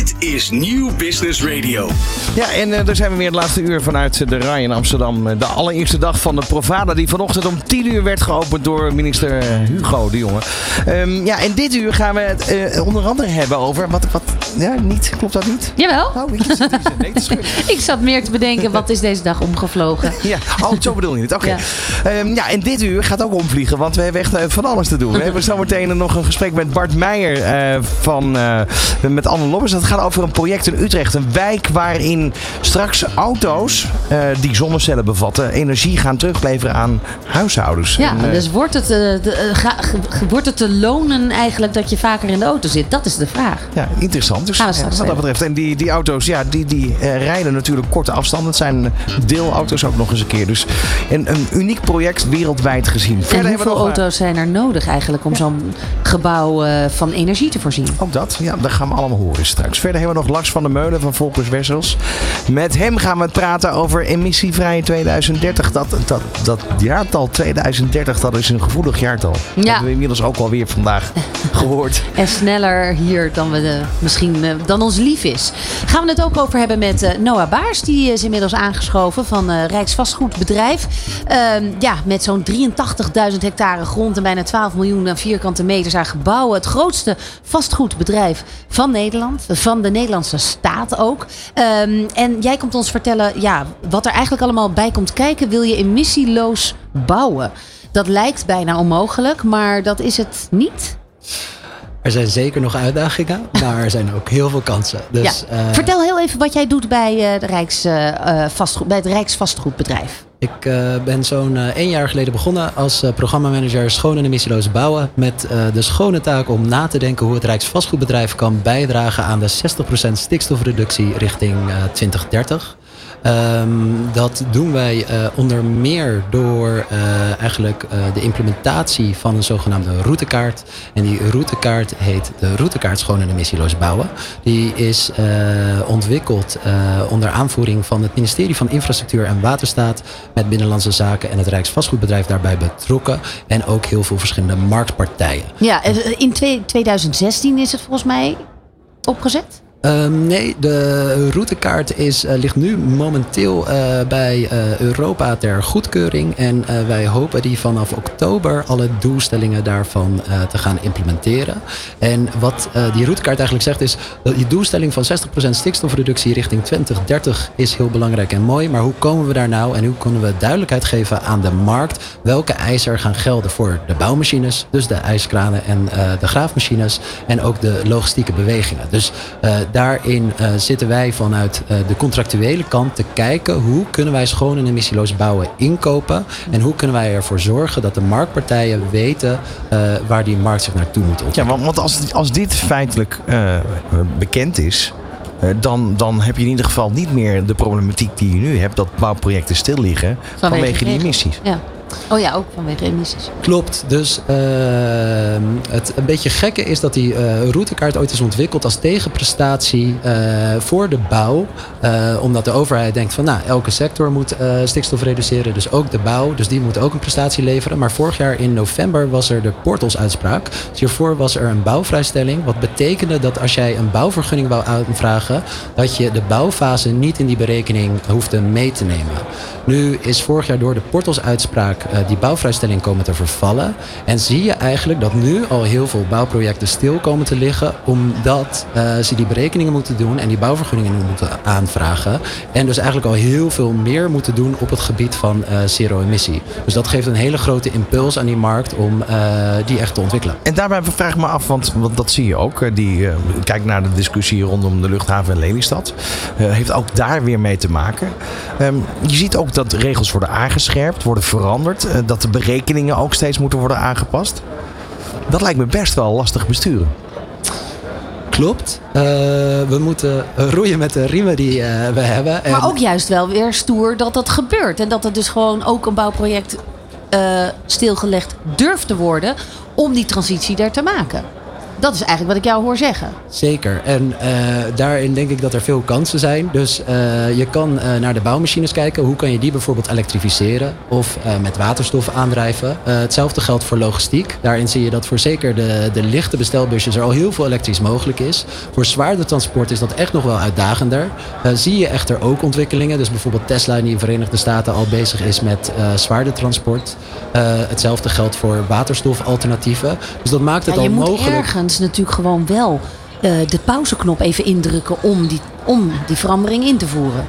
Dit is Nieuw Business Radio. Ja, en uh, daar zijn we weer het laatste uur vanuit de RAI in Amsterdam. De allereerste dag van de Provada die vanochtend om 10 uur werd geopend door minister Hugo de Jonge. Um, ja, en dit uur gaan we het uh, onder andere hebben over... Wat, wat, ja, niet, klopt dat niet? Jawel. Oh, ik, zat, nee, ik zat meer te bedenken, wat is deze dag omgevlogen? ja, oh, zo bedoel je het. Oké. Okay. Ja. Um, ja, en dit uur gaat ook omvliegen, want we hebben echt uh, van alles te doen. We hebben zometeen nog een gesprek met Bart Meijer van, met Anne Lobbers. Dat gaat over een project in Utrecht. Een wijk waarin straks auto's uh, die zonnecellen bevatten energie gaan terugleveren aan huishoudens. Ja, en, uh, dus wordt het, uh, de, ga, wordt het te lonen eigenlijk dat je vaker in de auto zit? Dat is de vraag. Ja, interessant. Dus, wat dat betreft. En die, die auto's, ja, die, die rijden natuurlijk korte afstanden. Het zijn deelauto's ook nog eens een keer. Dus een, een uniek project wereldwijd gezien. Verder en hoeveel auto's zijn er nodig eigenlijk om zo'n gebouw van energie te voorzien? Ook dat, ja, dat gaan we allemaal horen straks. Verder hebben we nog Lars van der Meulen van Volkers Wessels. Met hem gaan we praten over emissievrij 2030. Dat, dat, dat jaartal 2030, dat is een gevoelig jaartal. Ja. Dat hebben we inmiddels ook alweer vandaag gehoord. en sneller hier dan, we de, misschien, dan ons lief is. Gaan we het ook over hebben met uh, Noah Baars. Die is inmiddels aangeschoven van Rijksvastgoedbedrijf. Uh, ja, met zo'n 83.000 hectare grond en bijna 12 miljoen vierkante meters aan gebouwen. Het grootste vastgoedbedrijf van Nederland. Van de Nederlandse staat ook. Um, en jij komt ons vertellen ja, wat er eigenlijk allemaal bij komt kijken. Wil je emissieloos bouwen? Dat lijkt bijna onmogelijk, maar dat is het niet. Er zijn zeker nog uitdagingen, maar er zijn ook heel veel kansen. Dus, ja. uh, Vertel heel even wat jij doet bij, uh, de Rijks, uh, vastgoed, bij het Rijksvastgoedbedrijf. Ik uh, ben zo'n één jaar geleden begonnen als programmamanager schoon en emissieloos bouwen. Met de schone taak om na te denken hoe het Rijksvastgoedbedrijf kan bijdragen aan de 60% stikstofreductie richting 2030. Um, dat doen wij uh, onder meer door uh, eigenlijk uh, de implementatie van een zogenaamde routekaart. En die routekaart heet de routekaart schoon en emissieloos bouwen. Die is ontwikkeld onder aanvoering van het ministerie van Infrastructuur en Waterstaat. Met Binnenlandse Zaken en het Rijksvastgoedbedrijf daarbij betrokken. En ook heel veel verschillende marktpartijen. Ja, in 2016 is het volgens mij opgezet? Um, nee, de routekaart is, uh, ligt nu momenteel uh, bij uh, Europa ter goedkeuring. En wij hopen die vanaf oktober alle doelstellingen daarvan te gaan implementeren. En wat die routekaart eigenlijk zegt is, die doelstelling van 60% stikstofreductie richting 2030 is heel belangrijk en mooi. Maar hoe komen we daar nou en hoe kunnen we duidelijkheid geven aan de markt welke eisen er gaan gelden voor de bouwmachines, dus de ijskranen en de graafmachines en ook de logistieke bewegingen. Dus daarin uh, zitten wij vanuit uh, de contractuele kant te kijken hoe kunnen wij schoon en emissieloos bouwen inkopen en hoe kunnen wij ervoor zorgen dat de marktpartijen weten uh, waar die markt zich naartoe moet ontwikkelen. Ja, want, want als, als dit feitelijk bekend is, dan, dan heb je in ieder geval niet meer de problematiek die je nu hebt, dat bouwprojecten stil liggen vanwege, vanwege die emissies. Ja. Oh ja, ook vanwege emissies. Klopt. Dus uh, het een beetje gekke is dat die uh, routekaart ooit is ontwikkeld als tegenprestatie uh, voor de bouw. omdat de overheid denkt van nou, elke sector moet stikstof reduceren. Dus ook de bouw. Dus die moet ook een prestatie leveren. Maar vorig jaar in november was er de Portals-uitspraak. Dus hiervoor was er een bouwvrijstelling. Wat betekende dat als jij een bouwvergunning wou aanvragen, dat je de bouwfase niet in die berekening hoefde mee te nemen. Nu is vorig jaar door de Portals-uitspraak uh, die bouwvrijstelling komen te vervallen. En zie je eigenlijk dat nu al heel veel bouwprojecten stil komen te liggen. Omdat uh, ze die berekeningen moeten doen en die bouwvergunningen moeten aanvragen. En dus eigenlijk al heel veel meer moeten doen op het gebied van uh, zero-emissie. Dus dat geeft een hele grote impuls aan die markt om die echt te ontwikkelen. En daarbij vraag ik me af, want, dat zie je ook. Die, kijk naar de discussie rondom de luchthaven in Lelystad. heeft ook daar weer mee te maken. Um, je ziet ook dat regels worden aangescherpt, worden veranderd. Dat de berekeningen ook steeds moeten worden aangepast. Dat lijkt me best wel lastig besturen. Klopt. Uh, we moeten roeien met de riemen die uh, we hebben. Maar ook juist wel weer stoer dat dat gebeurt. En dat het dus gewoon ook een bouwproject uh, stilgelegd durft te worden om die transitie er te maken. Dat is eigenlijk wat ik jou hoor zeggen. Zeker. En uh, daarin denk ik dat er veel kansen zijn. Dus uh, je kan uh, naar de bouwmachines kijken. Hoe kan je die bijvoorbeeld elektrificeren of met waterstof aandrijven? hetzelfde geldt voor logistiek. Daarin zie je dat voor zeker de, de lichte bestelbusjes er al heel veel elektrisch mogelijk is. Voor zwaarder transport is dat echt nog wel uitdagender. zie je echter ook ontwikkelingen. Dus bijvoorbeeld Tesla die in de Verenigde Staten al bezig is met zwaarder transport. hetzelfde geldt voor waterstofalternatieven. Dus dat maakt het ja, al mogelijk. Ergens natuurlijk gewoon wel uh, de pauzeknop even indrukken om die, om die verandering in te voeren.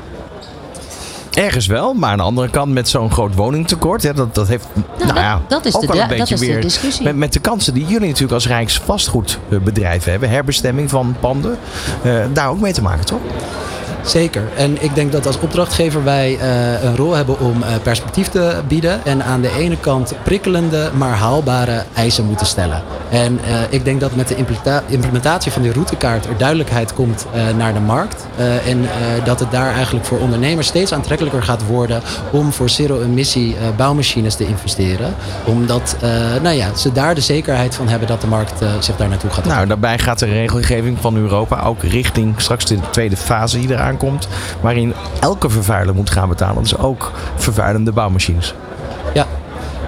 Ergens wel, maar aan de andere kant met zo'n groot woningtekort. Hè, dat, dat heeft nou, nou ja, dat, is ook de, wel een beetje is de weer discussie. met, met de kansen die jullie natuurlijk als Rijksvastgoedbedrijf hebben. Herbestemming van panden. Uh, daar ook mee te maken, toch? Zeker. En ik denk dat als opdrachtgever wij uh, een rol hebben om uh, perspectief te bieden. En aan de ene kant prikkelende, maar haalbare eisen moeten stellen. En uh, ik denk dat met de implementatie van die routekaart er duidelijkheid komt naar de markt. en dat het daar eigenlijk voor ondernemers steeds aantrekkelijker gaat worden om voor zero-emissie bouwmachines te investeren. Omdat nou ja, ze daar de zekerheid van hebben dat de markt zich daar naartoe gaat. Nou, daarbij gaat de regelgeving van Europa ook richting straks de tweede fase die komt. Waarin elke vervuiler moet gaan betalen. Dus ook vervuilende bouwmachines. Ja,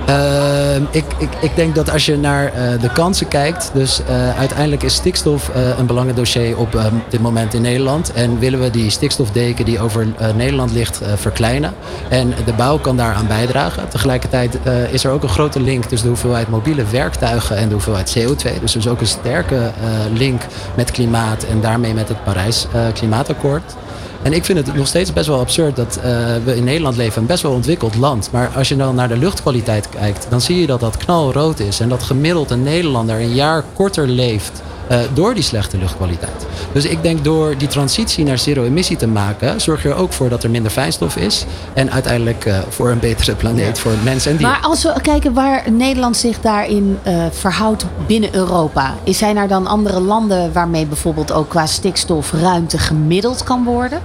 uh, ik, ik, ik denk dat als je naar uh, de kansen kijkt, dus uh, uiteindelijk is stikstof een belangrijk dossier op ehm, dit moment in Nederland. En willen we die stikstofdeken die over Nederland ligt verkleinen. En de bouw kan daaraan bijdragen. Tegelijkertijd is er ook een grote link tussen de hoeveelheid mobiele werktuigen en de hoeveelheid CO2. Dus er is ook een sterke link met klimaat en daarmee met het Parijs Klimaatakkoord. En ik vind het nog steeds best wel absurd dat uh, we in Nederland leven, een best wel ontwikkeld land. Maar als je dan naar de luchtkwaliteit kijkt, dan zie je dat dat knalrood is. En dat gemiddeld een Nederlander een jaar korter leeft uh, door die slechte luchtkwaliteit. Dus ik denk door die transitie naar zero-emissie te maken, zorg je er ook voor dat er minder fijnstof is. En uiteindelijk uh, voor een betere planeet voor mensen en dieren. Maar als we kijken waar Nederland zich daarin uh, verhoudt binnen Europa, zijn er dan andere landen waarmee bijvoorbeeld ook qua stikstofruimte gemiddeld kan worden?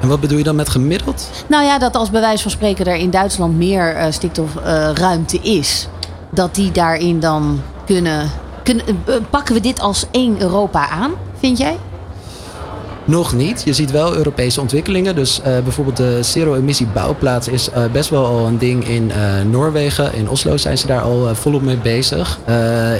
En wat bedoel je dan met gemiddeld? Nou ja, dat als bij wijze van spreken er in Duitsland meer stikstofruimte is, dat die daarin dan kunnen, kunnen. Uh, pakken we dit als één Europa aan, vind jij? Nog niet. Je ziet wel Europese ontwikkelingen. Dus uh, bijvoorbeeld de zero-emissie bouwplaats is uh, best wel al een ding in uh, Noorwegen. In Oslo zijn ze daar al volop mee bezig.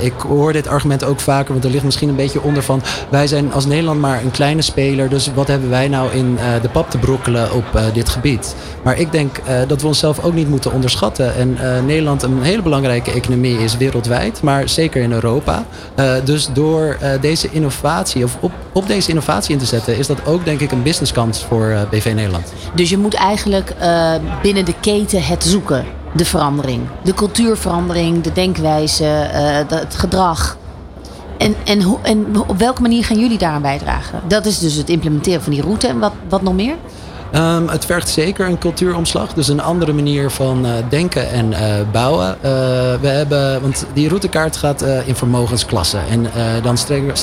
ik hoor dit argument ook vaker, want er ligt misschien een beetje onder van... wij zijn als Nederland maar een kleine speler, dus wat hebben wij nou in de pap te brokkelen op dit gebied? Maar ik denk dat we onszelf ook niet moeten onderschatten. En Nederland een hele belangrijke economie is wereldwijd, maar zeker in Europa. dus door deze innovatie, of op, op deze innovatie in te zetten is dat ook denk ik een businesskans voor uh, BV Nederland. Dus je moet eigenlijk uh, binnen de keten het zoeken, de verandering. De cultuurverandering, de denkwijze, het gedrag. En, en, en op welke manier gaan jullie daaraan bijdragen? Dat is dus het implementeren van die route en wat, wat nog meer? Um, het vergt zeker een cultuuromslag. Dus een andere manier van uh, denken en uh, bouwen. Uh, we hebben, want die routekaart gaat in vermogensklassen. En dan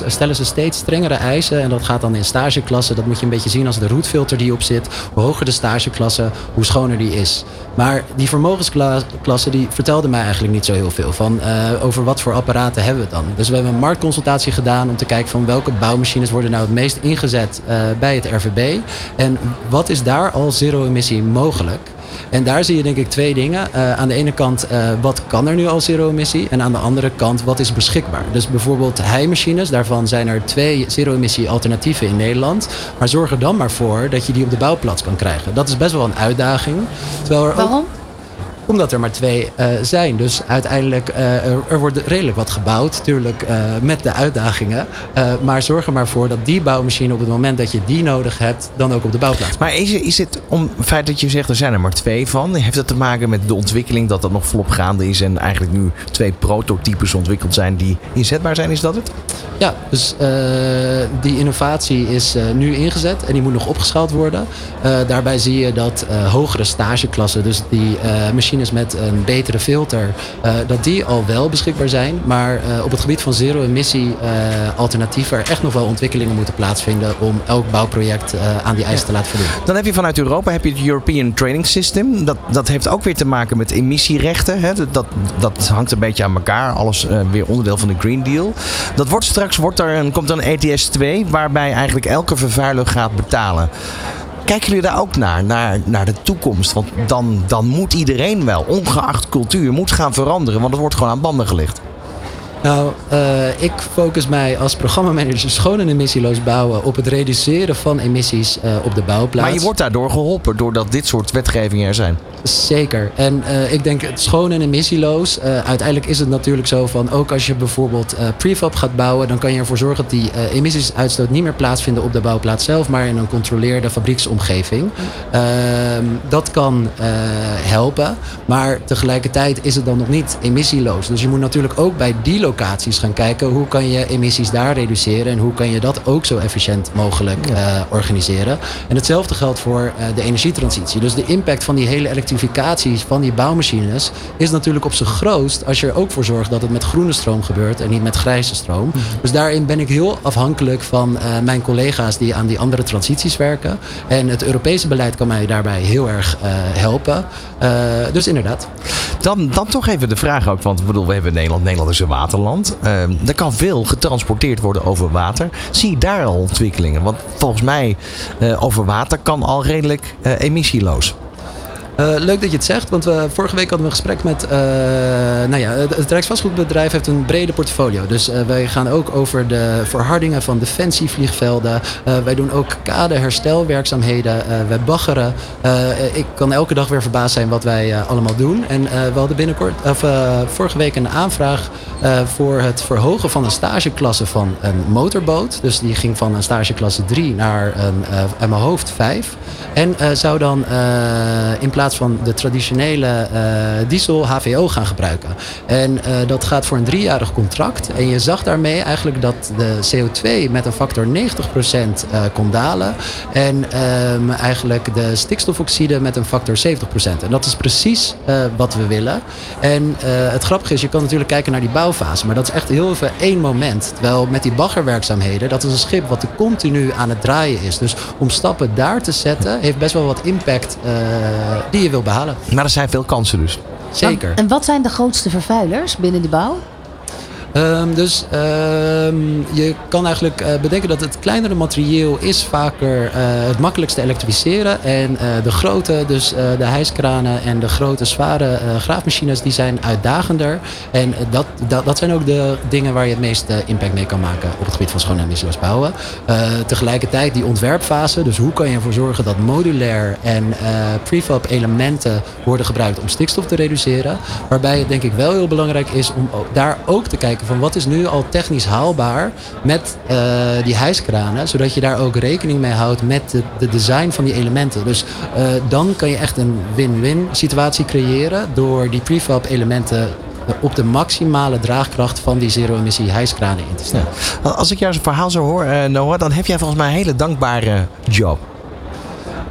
stellen ze steeds strengere eisen. En dat gaat dan in stageklassen. Dat moet je een beetje zien als de roetfilter die op zit. Hoe hoger de stageklasse, hoe schoner die is. Maar die vermogensklasse die vertelde mij eigenlijk niet zo heel veel. Van over wat voor apparaten hebben we dan. Dus we hebben een marktconsultatie gedaan om te kijken van welke bouwmachines worden nou het meest ingezet bij het RVB. En wat is daar al zero-emissie mogelijk. En daar zie je denk ik twee dingen. Uh, aan de ene kant, uh, wat kan er nu al zero-emissie? En aan de andere kant, wat is beschikbaar? Dus bijvoorbeeld heimachines, daarvan zijn er twee zero-emissie alternatieven in Nederland. Maar zorg er dan maar voor dat je die op de bouwplaats kan krijgen. Dat is best wel een uitdaging. Terwijl er Waarom? Ook omdat er maar twee uh, zijn. Dus uiteindelijk, uh, er, er, wordt redelijk wat gebouwd, natuurlijk uh, met de uitdagingen. maar zorg er maar voor dat die bouwmachine op het moment dat je die nodig hebt, dan ook op de bouwplaats. Maar is, is het om het feit dat je zegt er zijn er maar twee van, heeft dat te maken met de ontwikkeling dat dat nog volop gaande is en eigenlijk nu twee prototypes ontwikkeld zijn die inzetbaar zijn? Is dat het? Ja, dus die innovatie is nu ingezet en die moet nog opgeschaald worden. daarbij zie je dat hogere stageklassen, dus die machines met een betere filter, dat die al wel beschikbaar zijn. Maar op het gebied van zero-emissie alternatieven er echt nog wel ontwikkelingen moeten plaatsvinden om elk bouwproject aan die eisen te laten voldoen. Dan heb je vanuit Europa heb je het European Trading System. Dat, dat heeft ook weer te maken met emissierechten. Hè? Dat, dat hangt een beetje aan elkaar. Alles weer onderdeel van de Green Deal. Dat wordt straks wordt er een, komt er een ETS 2 waarbij eigenlijk elke vervuiler gaat betalen. Kijken jullie daar ook naar, naar, naar de toekomst? Want dan, dan moet iedereen wel, ongeacht cultuur, moet gaan veranderen. Want het wordt gewoon aan banden gelegd. Nou, uh, ik focus mij als programmamanager schoon en emissieloos bouwen op het reduceren van emissies uh, op de bouwplaats. Maar je wordt daardoor geholpen doordat dit soort wetgevingen er zijn. Zeker. En uh, ik denk het schoon en emissieloos. uiteindelijk is het natuurlijk zo van ook als je bijvoorbeeld prefab gaat bouwen, dan kan je ervoor zorgen dat die emissiesuitstoot niet meer plaatsvinden op de bouwplaats zelf, maar in een controleerde fabrieksomgeving. Ehm, dat kan helpen, maar tegelijkertijd is het dan nog niet emissieloos. Dus je moet natuurlijk ook bij die locaties gaan kijken hoe kan je emissies daar reduceren en hoe kan je dat ook zo efficiënt mogelijk uh, organiseren. En hetzelfde geldt voor uh, de energietransitie. Dus de impact van die hele elektrificatie van die bouwmachines is natuurlijk op zijn grootst als je er ook voor zorgt dat het met groene stroom gebeurt en niet met grijze stroom. -hmm. Dus daarin ben ik heel afhankelijk van uh, mijn collega's die aan die andere transities werken. En het Europese beleid kan mij daarbij heel erg helpen. dus inderdaad. Dan, dan toch even de vraag ook, want ik bedoel, we hebben Nederland, Nederland is een waterland. Uh, er kan veel getransporteerd worden over water. Zie je daar al ontwikkelingen? Want volgens mij uh, over water kan al redelijk uh, emissieloos. Uh, leuk dat je het zegt, want vorige week hadden we een gesprek met. Uh, nou ja, het, het Rijksvastgoedbedrijf heeft een brede portfolio. Dus uh, wij gaan ook over de verhardingen van defensievliegvelden. wij doen ook kaderherstelwerkzaamheden. wij baggeren. ik kan elke dag weer verbaasd zijn wat wij allemaal doen. En we hadden binnenkort, of, vorige week een aanvraag voor het verhogen van een stageklasse van een motorboot. Dus die ging van een stageklasse 3 naar een, mijn hoofd 5. En zou dan in plaats van de traditionele uh, diesel HVO gaan gebruiken. En uh, dat gaat voor een driejarig contract. En je zag daarmee eigenlijk dat de CO2 met een factor 90% uh, kon dalen. En um, eigenlijk de stikstofoxide met een factor 70%. En dat is precies wat we willen. En het grappige is, je kan natuurlijk kijken naar die bouwfase. Maar dat is echt heel even één moment. Terwijl met die baggerwerkzaamheden, dat is een schip wat continu aan het draaien is. Dus om stappen daar te zetten, heeft best wel wat impact je wil behalen. Maar er zijn veel kansen dus. Zeker. En wat zijn de grootste vervuilers binnen de bouw? Um, dus um, je kan eigenlijk uh, bedenken dat het kleinere materieel is vaker uh, het makkelijkste elektrificeren. En uh, de grote, dus de hijskranen en de grote zware graafmachines, die zijn uitdagender. En dat, dat, dat zijn ook de dingen waar je het meeste impact mee kan maken op het gebied van schoon en emissieloos bouwen. tegelijkertijd die ontwerpfase, dus hoe kan je ervoor zorgen dat modulair en prefab elementen worden gebruikt om stikstof te reduceren. Waarbij het denk ik wel heel belangrijk is om daar ook te kijken van wat is nu al technisch haalbaar met uh, die hijskranen, zodat je daar ook rekening mee houdt met de, de design van die elementen. Dus uh, dan kan je echt een win-win situatie creëren door die prefab elementen op de maximale draagkracht van die zero-emissie hijskranen in te stellen. Als ik jouw verhaal zo hoor, Noah, dan heb jij volgens mij een hele dankbare job.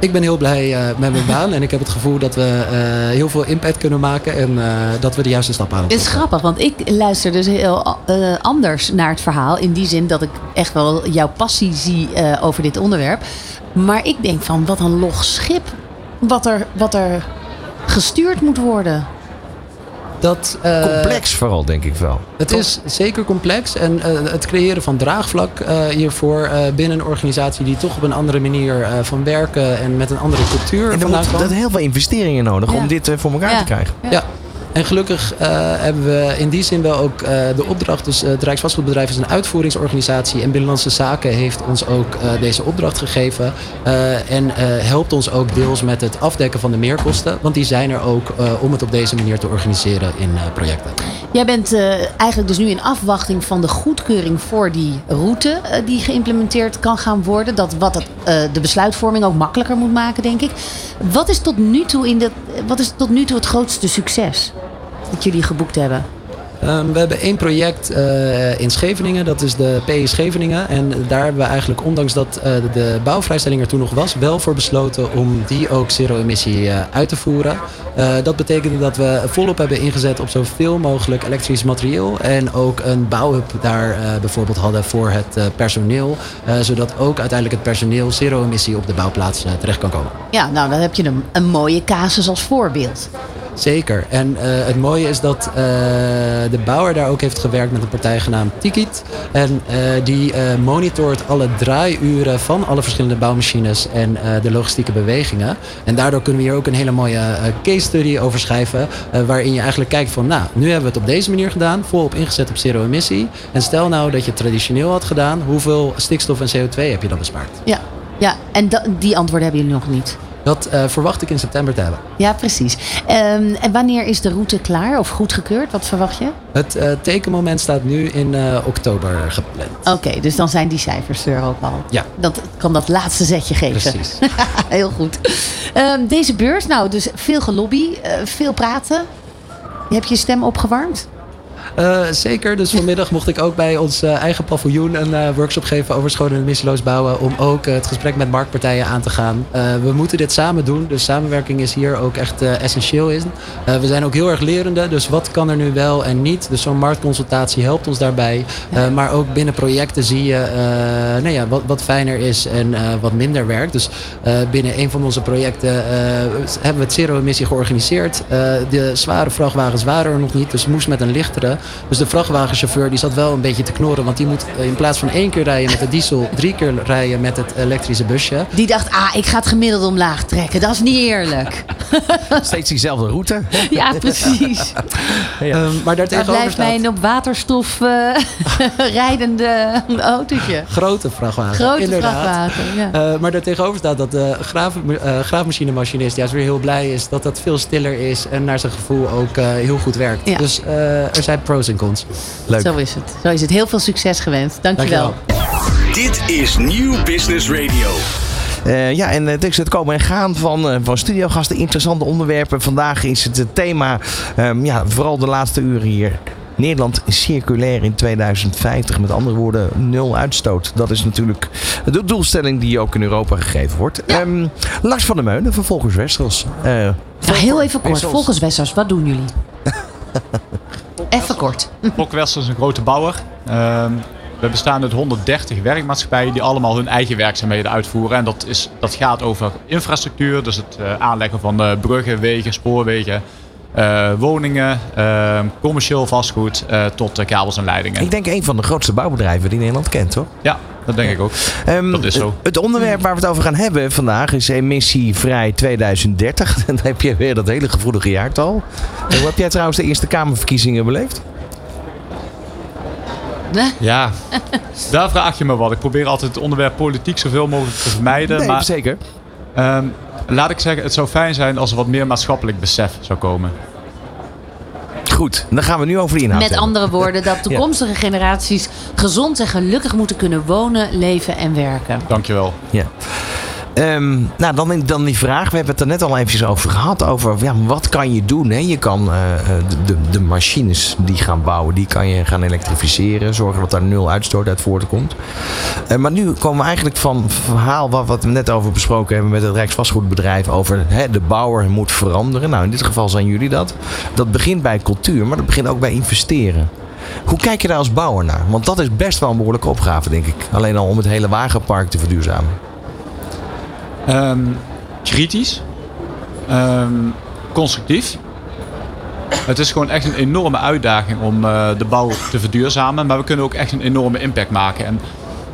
Ik ben heel blij uh, met mijn baan en ik heb het gevoel dat we uh, heel veel impact kunnen maken en uh, dat we de juiste stap aan. Het is grappig, want ik luister dus heel anders naar het verhaal. In die zin dat ik echt wel jouw passie zie over dit onderwerp. Maar ik denk van wat een log schip wat er, wat er gestuurd moet worden. Dat, uh, complex vooral, denk ik wel. Het Toch? is zeker complex. En uh, het creëren van draagvlak uh, hiervoor binnen een organisatie die toch op een andere manier van werken en met een andere cultuur. En er moet dat heel veel investeringen nodig ja. om dit voor elkaar ja. te krijgen. Ja. ja. En gelukkig uh, hebben we in die zin wel ook uh, de opdracht. Dus uh, het Rijksvastgoedbedrijf is een uitvoeringsorganisatie. En Binnenlandse Zaken heeft ons ook deze opdracht gegeven. en helpt ons ook deels met het afdekken van de meerkosten. Want die zijn er ook om het op deze manier te organiseren in projecten. Jij bent eigenlijk dus nu in afwachting van de goedkeuring voor die route die geïmplementeerd kan gaan worden. Dat wat het, de besluitvorming ook makkelijker moet maken, denk ik. Wat is tot nu toe, in de, wat is tot nu toe het grootste succes? Dat jullie geboekt hebben? Ehm, we hebben één project eh, in Scheveningen, dat is de PE Scheveningen. En daar hebben we eigenlijk, ondanks dat uh, de bouwvrijstelling er toen nog was, wel voor besloten om die ook zero-emissie uh, uit te voeren. Dat betekende dat we volop hebben ingezet op zoveel mogelijk elektrisch materieel. En ook een bouwhub daar bijvoorbeeld hadden voor het personeel. zodat ook uiteindelijk het personeel zero-emissie op de bouwplaats terecht kan komen. Ja, nou dan heb je een, een mooie casus als voorbeeld. Zeker. En uh, het mooie is dat uh, de bouwer daar ook heeft gewerkt met een partij genaamd Tikit. En uh, die monitort alle draaiuren van alle verschillende bouwmachines en de logistieke bewegingen. En daardoor kunnen we hier ook een hele mooie case study over schrijven. waarin je eigenlijk kijkt van, nou, nu hebben we het op deze manier gedaan. Volop ingezet op zero emissie. En stel nou dat je traditioneel had gedaan. Hoeveel stikstof en CO2 heb je dan bespaard? Ja, ja en die antwoorden hebben jullie nog niet. Dat uh, verwacht ik in september te hebben. Ja, precies. Um, en wanneer is de route klaar of goedgekeurd? Wat verwacht je? Het uh, tekenmoment staat nu in uh, oktober gepland. Oké, dus dan zijn die cijfers er ook al. Ja. Dat kan dat laatste zetje geven. Precies. Heel goed. Um, deze beurs, nou, dus veel gelobby, veel praten. Heb je je stem opgewarmd? Uh, zeker. Dus vanmiddag mocht ik ook bij ons uh, eigen paviljoen een uh, workshop geven over schoon en emissieloos bouwen. Om ook het gesprek met marktpartijen aan te gaan. we moeten dit samen doen. Dus samenwerking is hier ook echt essentieel in. we zijn ook heel erg lerende. Dus wat kan er nu wel en niet? Dus zo'n marktconsultatie helpt ons daarbij. maar ook binnen projecten zie je nou ja, wat, wat fijner is en wat minder werkt. Dus binnen een van onze projecten hebben we het zero-emissie georganiseerd. de zware vrachtwagens waren er nog niet. Dus moest met een lichtere. Dus de vrachtwagenchauffeur die zat wel een beetje te knorren. Want die moet eh, in plaats van één keer rijden met de diesel, drie keer rijden met het elektrische busje. Die dacht, ah, ik ga het gemiddelde omlaag trekken. Dat is niet eerlijk. Steeds diezelfde route. Ja, precies. ja. Um, maar daartegenover blijft staat... mij een op waterstof uh, rijdende autootje. Grote vrachtwagen. Grote inderdaad. vrachtwagen, ja. Uh, maar daartegenover staat dat de graaf, uh, graafmachinemachinist juist weer heel blij is dat dat veel stiller is en naar zijn gevoel ook heel goed werkt. Ja. Dus er zijn pros en cons. Leuk. Zo is het. Zo is het. Heel veel succes gewenst. Dankjewel. Dankjewel. Dit is Nieuw Business Radio. Uh, ja, en het is het komen en gaan van, uh, van studiogasten. Interessante onderwerpen. Vandaag is het het thema, um, ja, vooral de laatste uren hier. Nederland circulair in 2050. Met andere woorden, nul uitstoot. Dat is natuurlijk de doelstelling die ook in Europa gegeven wordt. Ja. Um, Lars van der Meulen van Volkers Westers. Uh, nou, heel even kort. Volkers Westers, wat doen jullie? Even kort. Westers is een grote bouwer. Um, we bestaan uit 130 werkmaatschappijen die allemaal hun eigen werkzaamheden uitvoeren. En dat, is, dat gaat over infrastructuur, dus het uh, aanleggen van uh, bruggen, wegen, spoorwegen. Uh, woningen, commercieel vastgoed tot kabels en leidingen. Ik denk een van de grootste bouwbedrijven die Nederland kent, toch? Ja, dat denk ik ook. Um, dat is zo. Het onderwerp waar we het over gaan hebben vandaag is emissievrij 2030. Dan heb je weer dat hele gevoelige jaartal. Hoe heb jij trouwens de Eerste Kamerverkiezingen beleefd? Ja, daar vraag je me wat. Ik probeer altijd het onderwerp politiek zoveel mogelijk te vermijden. Nee, maar, zeker. Um, laat ik zeggen, het zou fijn zijn als er wat meer maatschappelijk besef zou komen. Goed, dan gaan we nu over de inhoud Met hebben. andere woorden, dat toekomstige generaties gezond en gelukkig moeten kunnen wonen, leven en werken. Dankjewel. Ja. Um, nou, dan, dan die vraag. We hebben het er net al eventjes over gehad. Over ja, wat kan je doen? Hè? Je kan uh, de, de machines die gaan bouwen, die kan je gaan elektrificeren. Zorgen dat daar nul uitstoot uit voortkomt. Uh, maar nu komen we eigenlijk van het verhaal wat, wat we net over besproken hebben met het Rijksvastgoedbedrijf. Over hè, de bouwer moet veranderen. Nou, in dit geval zijn jullie dat. Dat begint bij cultuur, maar dat begint ook bij investeren. Hoe kijk je daar als bouwer naar? Want dat is best wel een behoorlijke opgave, denk ik. Alleen al om het hele wagenpark te verduurzamen. Um, kritisch. Um, constructief. Het is gewoon echt een enorme uitdaging om uh, de bouw te verduurzamen. Maar we kunnen ook echt een enorme impact maken. En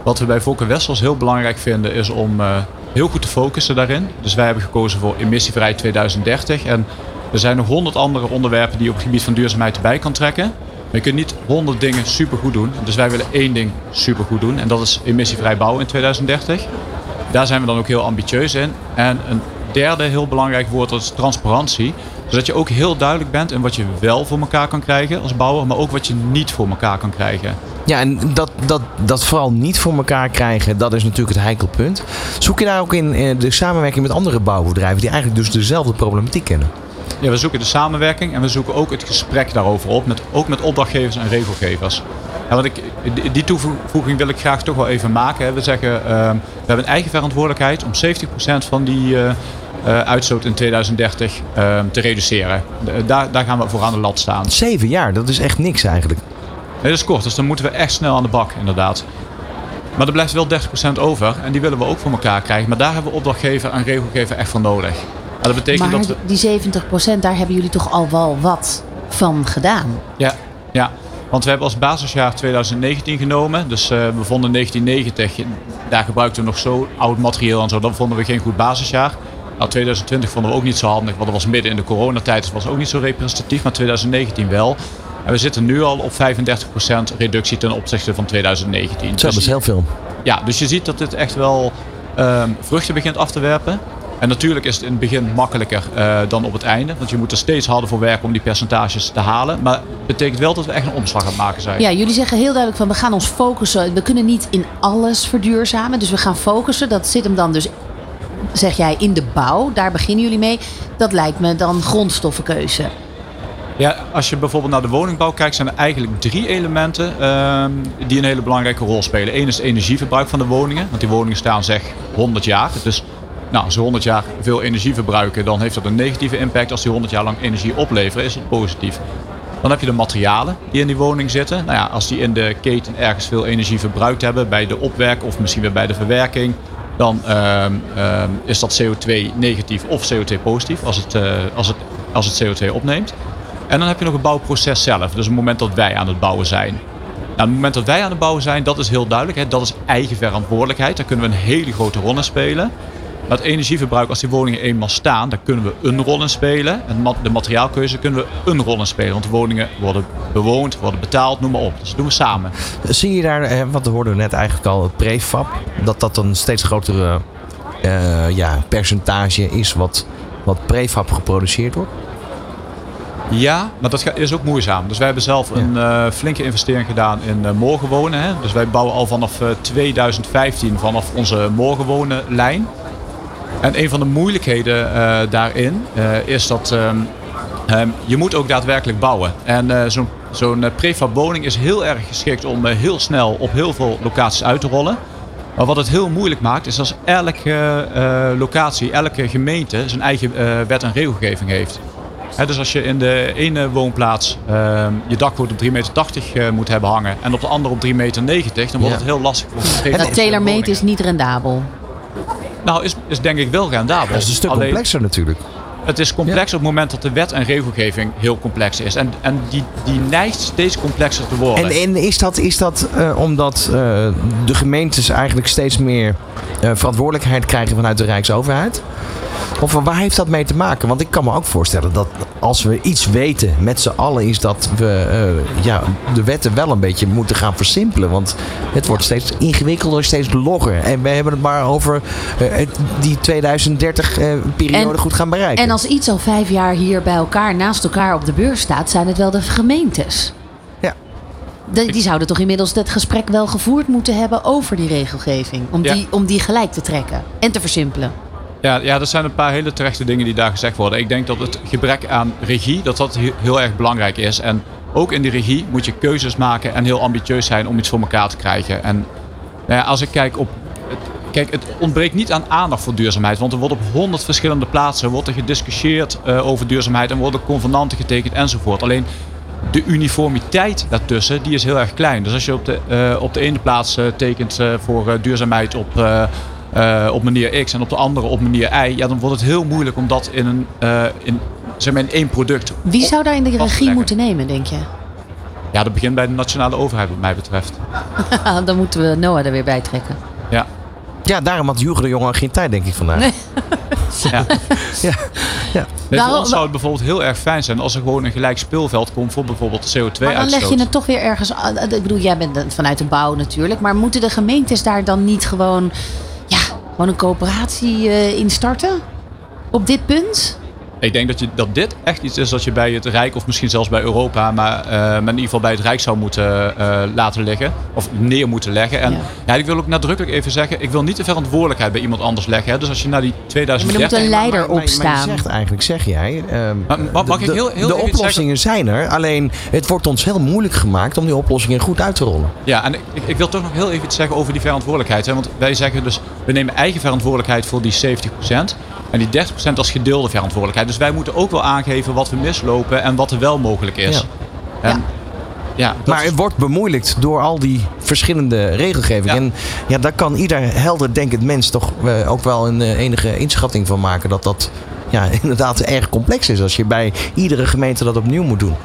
wat we bij Volker Westels heel belangrijk vinden is om uh, heel goed te focussen daarin. Dus wij hebben gekozen voor emissievrij 2030. En er zijn nog honderd andere onderwerpen die je op het gebied van duurzaamheid erbij kan trekken. Maar je kunt niet honderd dingen supergoed doen. Dus wij willen één ding supergoed doen. En dat is emissievrij bouwen in 2030. Daar zijn we dan ook heel ambitieus in. En een derde heel belangrijk woord is transparantie. Zodat je ook heel duidelijk bent in wat je wel voor elkaar kan krijgen als bouwer, maar ook wat je niet voor elkaar kan krijgen. Ja, en dat, dat, dat vooral niet voor elkaar krijgen, dat is natuurlijk het heikelpunt. Zoek je daar ook in de samenwerking met andere bouwbedrijven die eigenlijk dus dezelfde problematiek kennen? Ja, we zoeken de samenwerking en we zoeken ook het gesprek daarover op. Met, ook met opdrachtgevers en regelgevers. Ja, want ik, die- toevoeging wil ik graag toch wel even maken. Hè. We zeggen, ehm, we hebben een eigen verantwoordelijkheid om 70% van die eh, eh, uitstoot in 2030 ehm, te reduceren. Daar, daar gaan we voor aan de lat staan. Zeven jaar, dat is echt niks eigenlijk. Nee, dat is kort, dus dan moeten we echt snel aan de bak, inderdaad. Maar er blijft wel 30% over en die willen we ook voor elkaar krijgen. Maar daar hebben we opdrachtgever en regelgever echt voor nodig. En dat betekent Maar dat we... die 70%, daar hebben jullie toch al wel wat van gedaan? Ja, ja, want we hebben als basisjaar 2019 genomen. Dus eh, we vonden 1990, daar gebruikten we nog zo oud materieel en zo. Dat vonden we geen goed basisjaar. Nou, 2020 vonden we ook niet zo handig, want dat was midden in de coronatijd. Dus het was ook niet zo representatief, maar 2019 wel. En we zitten nu al op 35% reductie ten opzichte van 2019. Zo, Dus- dat is heel veel. ja, dus je ziet dat dit echt wel ehm, vruchten begint af te werpen. En natuurlijk is het in het begin makkelijker eh, dan op het einde. Want je moet er steeds harder voor werken om die percentages te halen. Maar het betekent wel dat we echt een omslag aan het maken zijn. Ja, jullie zeggen heel duidelijk van we gaan ons focussen. We kunnen niet in alles verduurzamen. Dus we gaan focussen. Dat zit hem dan dus, zeg jij, in de bouw. Daar beginnen jullie mee. Dat lijkt me dan grondstoffenkeuze. Ja, als je bijvoorbeeld naar de woningbouw kijkt, zijn er eigenlijk drie elementen ehm, die een hele belangrijke rol spelen. Eén is het energieverbruik van de woningen. Want die woningen staan zeg 100 jaar. Dus nou, als ze 100 jaar veel energie verbruiken, dan heeft dat een negatieve impact. Als die 100 jaar lang energie opleveren, is dat positief. Dan heb je de materialen die in die woning zitten. Nou ja, als die in de keten ergens veel energie verbruikt hebben, bij de opwerk of misschien weer bij de verwerking, dan ehm, ehm, is dat CO2 negatief of CO2 positief als het, eh, als het, als het CO2 opneemt. En dan heb je nog het bouwproces zelf. Dus het moment dat wij aan het bouwen zijn. Nou, het moment dat wij aan het bouwen zijn, dat is heel duidelijk. Hè? Dat is eigen verantwoordelijkheid. Daar kunnen we een hele grote rol in spelen. Maar het energieverbruik, als die woningen eenmaal staan, daar kunnen we een rol in spelen. En de materiaalkeuze kunnen we een rol in spelen. Want de woningen worden bewoond, worden betaald, noem maar op. Dus dat doen we samen. Zie je daar, eh, wat hoorden we net eigenlijk al, het prefab, dat dat een steeds grotere eh, ja, percentage is wat, wat prefab geproduceerd wordt? Ja, maar dat is ook moeizaam. Dus wij hebben zelf een eh, flinke investering gedaan in eh, morgenwonen. Hè. Dus wij bouwen al vanaf eh, 2015 vanaf onze morgenwonenlijn. En een van de moeilijkheden eh, daarin eh, is dat ehm, ehm, je moet ook daadwerkelijk bouwen. En eh, zo'n zo'n prefab woning is heel erg geschikt om heel snel op heel veel locaties uit te rollen. Maar wat het heel moeilijk maakt, is als elke eh, locatie, elke gemeente zijn eigen eh, wet en regelgeving heeft. Hè, dus als je in de ene woonplaats ehm, je dakgoot op 3,80 meter eh, moet hebben hangen en op de andere op 3,90 meter, dan wordt Ja. het heel lastig voor En dat tailor-made is niet rendabel. Nou, is, is denk ik wel rendabel. Dat is een stuk Alleen, complexer natuurlijk. Het is complex op het moment dat de wet en regelgeving heel complex is. En, en die, die neigt steeds complexer te worden. En, en is dat, is dat eh, omdat eh, de gemeentes eigenlijk steeds meer eh, verantwoordelijkheid krijgen vanuit de Rijksoverheid? Of waar heeft dat mee te maken? Want ik kan me ook voorstellen dat als we iets weten met z'n allen, is dat we eh, ja, de wetten wel een beetje moeten gaan versimpelen. Want het wordt steeds ingewikkelder, steeds logger. En we hebben het maar over eh, die 2030-periode En- goed gaan bereiken. En als iets al vijf jaar hier bij elkaar, naast elkaar op de beurs staat, zijn het wel de gemeentes. Ja. De- die zouden toch inmiddels het gesprek wel gevoerd moeten hebben over die regelgeving. Om, Ja. die, om die gelijk te trekken en te versimpelen. Ja, ja, er zijn een paar hele terechte dingen die daar gezegd worden. Ik denk dat het gebrek aan regie, dat dat he- heel erg belangrijk is. En ook in die regie moet je keuzes maken en heel ambitieus zijn om iets voor elkaar te krijgen. En nou ja, als ik kijk op... het- Kijk, het ontbreekt niet aan aandacht voor duurzaamheid. Want er wordt op honderd verschillende plaatsen wordt er gediscussieerd eh, over duurzaamheid. En worden convenanten getekend enzovoort. Alleen de uniformiteit daartussen, die is heel erg klein. Dus als je op de, eh, op de ene plaats eh, tekent voor duurzaamheid op, eh, op manier X en op de andere op manier Y, ja, dan wordt het heel moeilijk om dat in, een, eh, in, zeg maar in één product. Wie zou daar in de regie moeten nemen, denk je? Ja, dat begint bij de nationale overheid, wat mij betreft. Dan moeten we Noah er weer bij trekken. Ja. Ja, daarom had Hugo de Jonge geen tijd, denk ik vandaag. Nee. ja. Ja. Ja. Nee, voor Waarom- ons zou het bijvoorbeeld heel erg fijn zijn als er gewoon een gelijk speelveld komt voor bijvoorbeeld CO2-uitstoot. Maar dan leg je het toch weer ergens aan. Ik bedoel, jij bent vanuit de bouw natuurlijk. Maar moeten de gemeentes daar dan niet gewoon, gewoon een coöperatie eh, in starten? Op dit punt? Ik denk dat, je, dat dit echt iets is dat je bij het Rijk, of misschien zelfs bij Europa, maar, eh, maar in ieder geval bij het Rijk zou moeten eh, laten liggen. Of neer moeten leggen. En Ja. ja. ik wil ook nadrukkelijk even zeggen, ik wil niet de verantwoordelijkheid bij iemand anders leggen. Hè. Dus als je naar die Maar er 2030... moet een leider Maar- maar- maar je opstaan. zegt eigenlijk, zeg jij. ehm, Maar- maar mag de- ik heel- heel de oplossingen zijn er, alleen het wordt ons heel moeilijk gemaakt om die oplossingen goed uit te rollen. Ja, en ik, ik- ik wil toch nog heel even iets zeggen over die verantwoordelijkheid. Hè? Want wij zeggen dus, we nemen eigen verantwoordelijkheid voor die 70%. En die 30% als gedeelde verantwoordelijkheid. Dus wij moeten ook wel aangeven wat we mislopen en wat er wel mogelijk is. Ja. En, ja. Maar is- het wordt bemoeilijkt door al die verschillende regelgeving. Ja. En ja, daar kan ieder helder denkend mens toch eh, ook wel een eh, enige inschatting van maken. Dat dat ja, inderdaad erg complex is als je bij iedere gemeente dat opnieuw moet doen.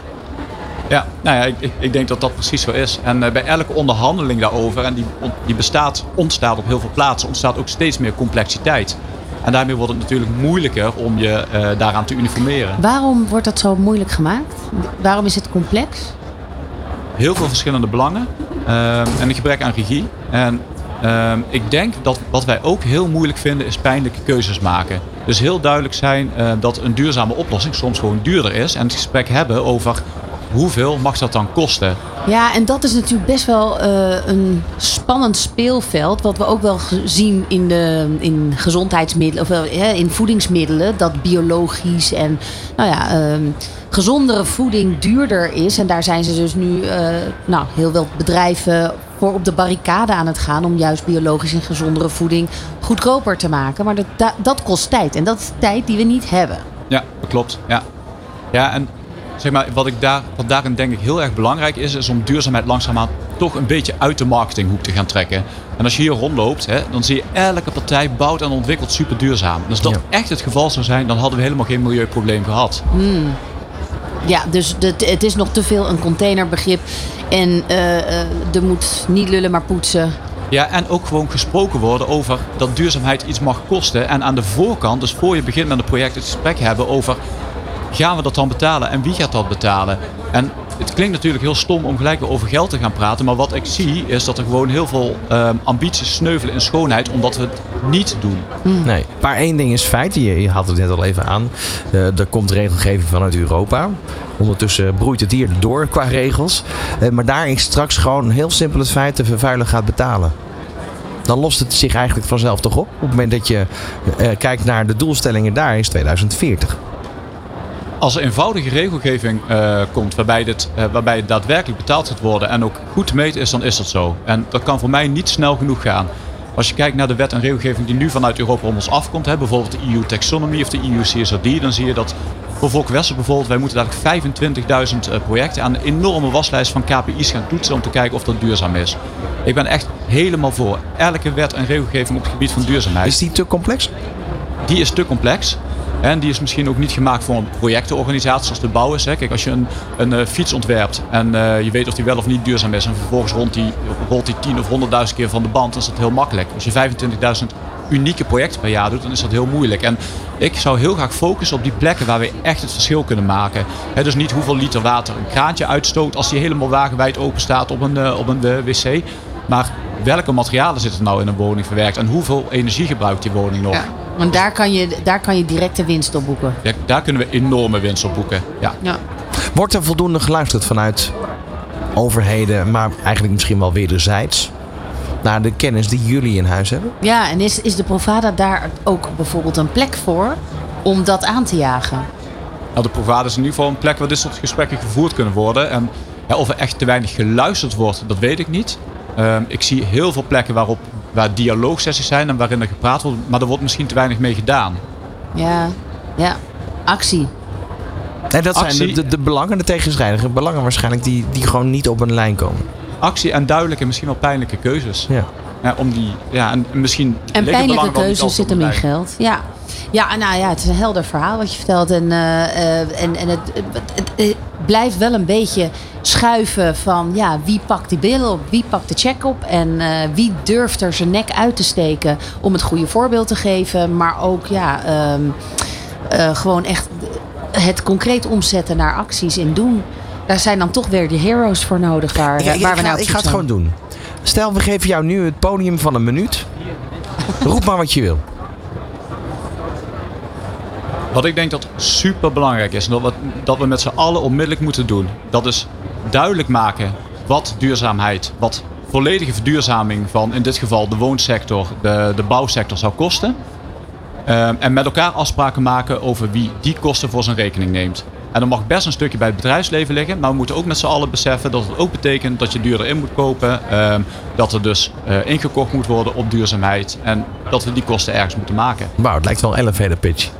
Ja, nou ja, ik, ik, denk dat dat precies zo is. En eh, bij elke onderhandeling daarover, en die, on- die bestaat, ontstaat op heel veel plaatsen, ontstaat ook steeds meer complexiteit. En daarmee wordt het natuurlijk moeilijker om je eh, daaraan te uniformeren. Waarom wordt dat zo moeilijk gemaakt? Waarom is het complex? heel veel verschillende belangen ehm, en een gebrek aan regie. En ehm, ik denk dat wat wij ook heel moeilijk vinden is pijnlijke keuzes maken. Dus heel duidelijk zijn eh, dat een duurzame oplossing soms gewoon duurder is. En het gesprek hebben over hoeveel mag dat dan kosten. Ja, en dat is natuurlijk best wel eh, een spannend speelveld. Wat we ook wel zien in, de, in gezondheidsmiddelen, of in voedingsmiddelen. Dat biologisch en nou ja, ehm, gezondere voeding duurder is. En daar zijn ze dus nu eh, nou, heel veel bedrijven voor op de barricade aan het gaan. Om juist biologisch en gezondere voeding goedkoper te maken. Maar dat, da- dat kost tijd. En dat is tijd die we niet hebben. Ja, dat klopt. Ja, ja en zeg maar, wat, ik daar, wat daarin denk ik heel erg belangrijk is, is om duurzaamheid langzaamaan toch een beetje uit de marketinghoek te gaan trekken. En als je hier rondloopt, hè, dan zie je elke partij bouwt en ontwikkelt super duurzaam. En als dat Ja. echt het geval zou zijn, dan hadden we helemaal geen milieuprobleem gehad. Ja, dus de, het is nog te veel een containerbegrip. En eh, eh, er moet niet lullen, maar poetsen. Ja, en ook gewoon gesproken worden over dat duurzaamheid iets mag kosten. En aan de voorkant, dus voor je begint met een project, het gesprek hebben over... gaan we dat dan betalen en wie gaat dat betalen? En het klinkt natuurlijk heel stom om gelijk weer over geld te gaan praten. Maar wat ik zie is dat er gewoon heel veel ehm, ambities sneuvelen in schoonheid omdat we het niet doen. Nee. Maar één ding is feit, je, je had het net al even aan. Eh, er komt regelgeving vanuit Europa. Ondertussen broeit het hier door qua regels. Eh, maar daar is straks gewoon heel simpel het feit de vervuiler gaat betalen. Dan lost het zich eigenlijk vanzelf toch op. Op het moment dat je eh, kijkt naar de doelstellingen daar is 2040. Als er eenvoudige regelgeving eh, komt waarbij, dit, eh, waarbij het daadwerkelijk betaald gaat worden en ook goed te meten is, dan is dat zo. En dat kan voor mij niet snel genoeg gaan. Als je kijkt naar de wet en regelgeving die nu vanuit Europa om ons afkomt, hè, bijvoorbeeld de EU Taxonomy of de EU CSRD, dan zie je dat voor Volkswagen bijvoorbeeld, wij moeten dadelijk 25.000 eh, projecten aan een enorme waslijst van KPI's gaan toetsen om te kijken of dat duurzaam is. Ik ben echt helemaal voor. Elke wet en regelgeving op het gebied van duurzaamheid Is die te complex? die is te complex. En die is misschien ook niet gemaakt voor een projectenorganisatie zoals de bouw is. Hè. Kijk, als je een, een eh, fiets ontwerpt en eh, je weet of die wel of niet duurzaam is. En vervolgens rolt die, rolt die 10 of 100.000 keer van de band. Dan is dat heel makkelijk. Als je 25.000 unieke projecten per jaar doet, dan is dat heel moeilijk. En ik zou heel graag focussen op die plekken waar we echt het verschil kunnen maken. Dus niet hoeveel liter water een kraantje uitstoot als die helemaal wagenwijd open staat op een, eh, op een wc. Maar welke materialen zitten nou in een woning verwerkt? En hoeveel energie gebruikt die woning nog? Want daar kan, je, daar kan je directe winst op boeken. Ja, daar kunnen we enorme winst op boeken. Ja. Ja. Wordt er voldoende geluisterd vanuit overheden, maar eigenlijk misschien wel wederzijds, naar de kennis die jullie in huis hebben? Ja, en is, is de Provada daar ook bijvoorbeeld een plek voor om dat aan te jagen? Nou, de Provada is in ieder geval een plek waar dit soort gesprekken gevoerd kunnen worden. En ja, of er echt te weinig geluisterd wordt, dat weet ik niet. Ehm, ik zie heel veel plekken waarop, waar dialoogsessies zijn en waarin er gepraat wordt, maar er wordt misschien te weinig mee gedaan. Ja, ja. Actie. En dat zijn de, de, de belangen, de tegenstrijdige belangen waarschijnlijk, die, die gewoon niet op een lijn komen. Actie en duidelijke, misschien wel pijnlijke keuzes. Ja. Ja, om die, ja, en misschien En pijnlijke keuzes altijd zit hem op in een lijn. geld. Ja. Ja, nou ja, het is een helder verhaal wat je vertelt. En, eh, eh, en, en het, het, het- het blijft wel een beetje schuiven van ja, wie pakt die billen op, wie pakt de check op en eh, wie durft er zijn nek uit te steken om het goede voorbeeld te geven. Maar ook ja, ehm, eh, gewoon echt het concreet omzetten naar acties in doen. Daar zijn dan toch weer de heroes voor nodig waar, Ik, ik- waar ik we ga, nou op ik ga het gewoon doen. Stel, we geven jou nu het podium van een minuut. Roep maar wat je wil. Wat ik denk dat super belangrijk is, en dat we, dat we met z'n allen onmiddellijk moeten doen, dat is duidelijk maken wat duurzaamheid, wat volledige verduurzaming van in dit geval de woonsector, de, de bouwsector zou kosten. Ehm, en met elkaar afspraken maken over wie die kosten voor zijn rekening neemt. En dat mag best een stukje bij het bedrijfsleven liggen. Maar we moeten ook met z'n allen beseffen dat het ook betekent dat je duurder in moet kopen. ehm, dat er dus eh, ingekocht moet worden op duurzaamheid. En dat we die kosten ergens moeten maken. Wauw, het lijkt wel een elevator pitch.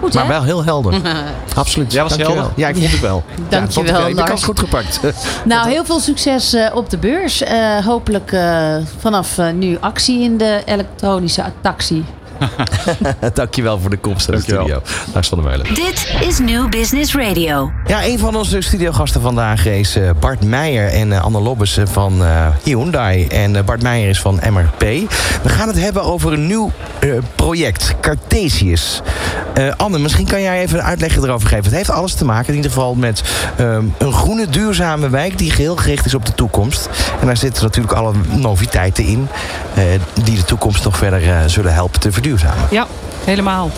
Goed, Maar hè? wel heel helder. Absoluut. Ja, was Dankjewel. helder? Ja, ik vond het wel. Dankjewel, ja, ik wel. Je kans goed gepakt. Nou, heel veel succes eh, op de beurs. Eh, hopelijk eh, vanaf nu actie in de elektronische taxi. Dankjewel voor de komst naar de studio. Lars van der Meulen. Dit is New Business Radio. Ja, een van onze studiogasten vandaag is eh, Bart Meijer en eh, Anne Lobbes van eh, Hyundai. En eh, Bart Meijer is van MRP. We gaan het hebben over een nieuw eh, project, Cartesius. Eh, Anne, misschien kan jij even een uitleg erover geven. Het heeft alles te maken in ieder geval met ehm, een groene, duurzame wijk... die geheel gericht is op de toekomst. En daar zitten natuurlijk alle noviteiten in... eh, die de toekomst nog verder eh, zullen helpen te verduurzamen. Ja, helemaal.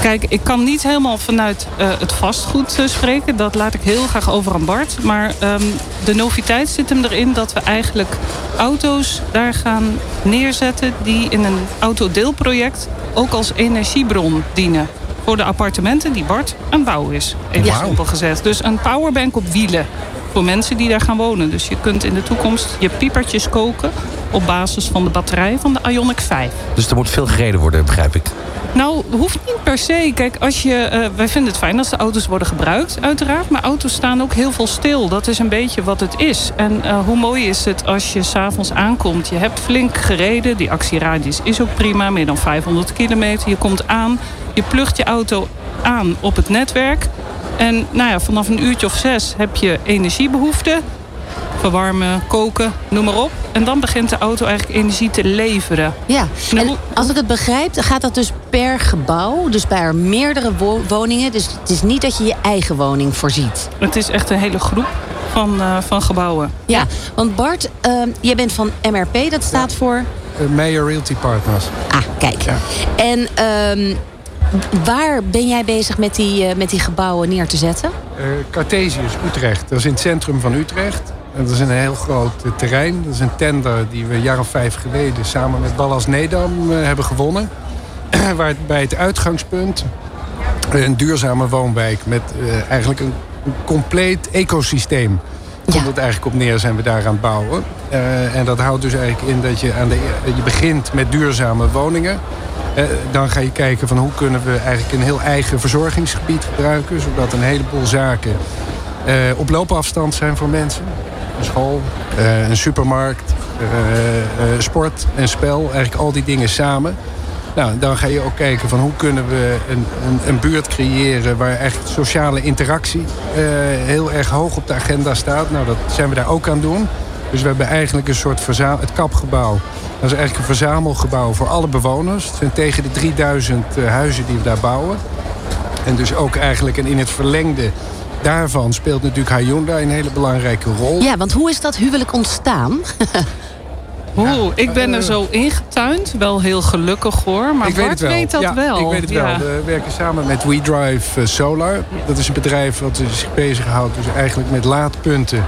Kijk, ik kan niet helemaal vanuit eh, het vastgoed eh, spreken. Dat laat ik heel graag over aan Bart. Maar ehm, de noviteit zit hem erin dat we eigenlijk auto's daar gaan neerzetten... die in een autodeelproject ook als energiebron dienen. Voor de appartementen die Bart aan bouw is. Even Ja. simpel gezegd. Dus een powerbank op wielen. Voor mensen die daar gaan wonen. Dus je kunt in de toekomst je piepertjes koken... op basis van de batterij van de Ioniq 5. Dus er moet veel gereden worden, begrijp ik. Nou, hoeft niet per se. Kijk, als je, eh, wij vinden het fijn als de auto's worden gebruikt, uiteraard. Maar auto's staan ook heel veel stil. Dat is een beetje wat het is. En eh, hoe mooi is het als je s'avonds aankomt. Je hebt flink gereden. Die actieradius is ook prima. Meer dan 500 kilometer. Je komt aan. Je plugt je auto aan op het netwerk. En nou ja, vanaf een uurtje of zes heb je energiebehoefte. Verwarmen, koken, noem maar op. En dan begint de auto eigenlijk energie te leveren. Ja, Nou, en als ik het begrijp, gaat dat dus per gebouw. Dus bij er meerdere wo- woningen. Dus het is niet dat je je eigen woning voorziet. Het is echt een hele groep van, eh, van gebouwen. Ja, want Bart, ehm, jij bent van MRP. Dat staat voor... Eh, Mayor Realty Partners. Ah, kijk. En ehm, waar ben jij bezig met die, eh, met die gebouwen neer te zetten? Eh Cartesius, Utrecht. Dat is in het centrum van Utrecht. En dat is een heel groot terrein. Dat is een tender die we een jaar of vijf geleden samen met Ballas Nedam eh, hebben gewonnen. Waar het bij het uitgangspunt een duurzame woonwijk met eh, eigenlijk een, een compleet ecosysteem. Ja. Komt het eigenlijk op neer, zijn we daar aan het bouwen. Eh, en dat houdt dus eigenlijk in dat je, aan de, je begint met duurzame woningen. Eh, dan ga je kijken van hoe kunnen we eigenlijk een heel eigen verzorgingsgebied gebruiken. Zodat een heleboel zaken eh, op loopafstand zijn voor mensen. Een school, eh, een supermarkt, eh, eh, sport en spel. Eigenlijk al die dingen samen. Nou, dan ga je ook kijken van hoe kunnen we een, een, een buurt creëren waar echt sociale interactie heel erg hoog op de agenda staat. Nou, dat zijn we daar ook aan doen. Dus we hebben eigenlijk een soort verza- het kapgebouw. Dat is eigenlijk een verzamelgebouw voor alle bewoners. Het zijn tegen de 3000 eh, huizen die we daar bouwen. En dus ook eigenlijk en in het verlengde daarvan speelt natuurlijk Hyundai een hele belangrijke rol. Ja, want hoe is dat huwelijk ontstaan? Oeh, ik ben er zo ingetuind. Wel heel gelukkig hoor. Maar ik weet Bart het wel. weet dat ja, wel. Ik weet het Ja. wel. We werken samen met WeDrive eh, Solar. Dat is een bedrijf wat zich bezighoudt dus eigenlijk met laadpunten.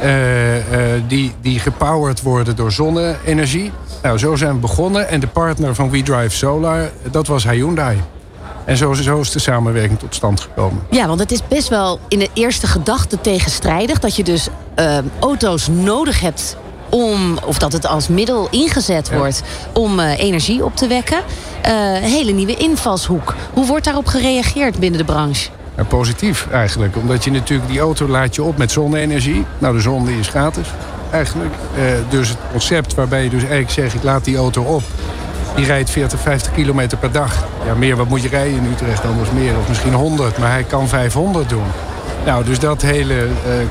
eh, eh, die, die gepowered worden door zonne-energie. Nou, zo zijn we begonnen. En de partner van WeDrive Solar, dat was Hyundai. En zo, zo is de samenwerking tot stand gekomen. Ja, want het is best wel in de eerste gedachte tegenstrijdig... dat je dus eh, auto's nodig hebt om, of dat het als middel ingezet wordt... om eh, energie op te wekken. Eh, een hele nieuwe invalshoek. Hoe wordt daarop gereageerd binnen de branche? Ja, positief eigenlijk. Omdat je natuurlijk die auto laat je op met zonne-energie. Nou, de zon die is gratis eigenlijk. Eh, dus het concept waarbij je dus eigenlijk zegt... ik laat die auto op. Die rijdt 40, 50 kilometer per dag. Ja, meer wat moet je rijden in Utrecht anders meer. Of misschien 100, maar hij kan 500 doen. Nou, dus dat hele eh,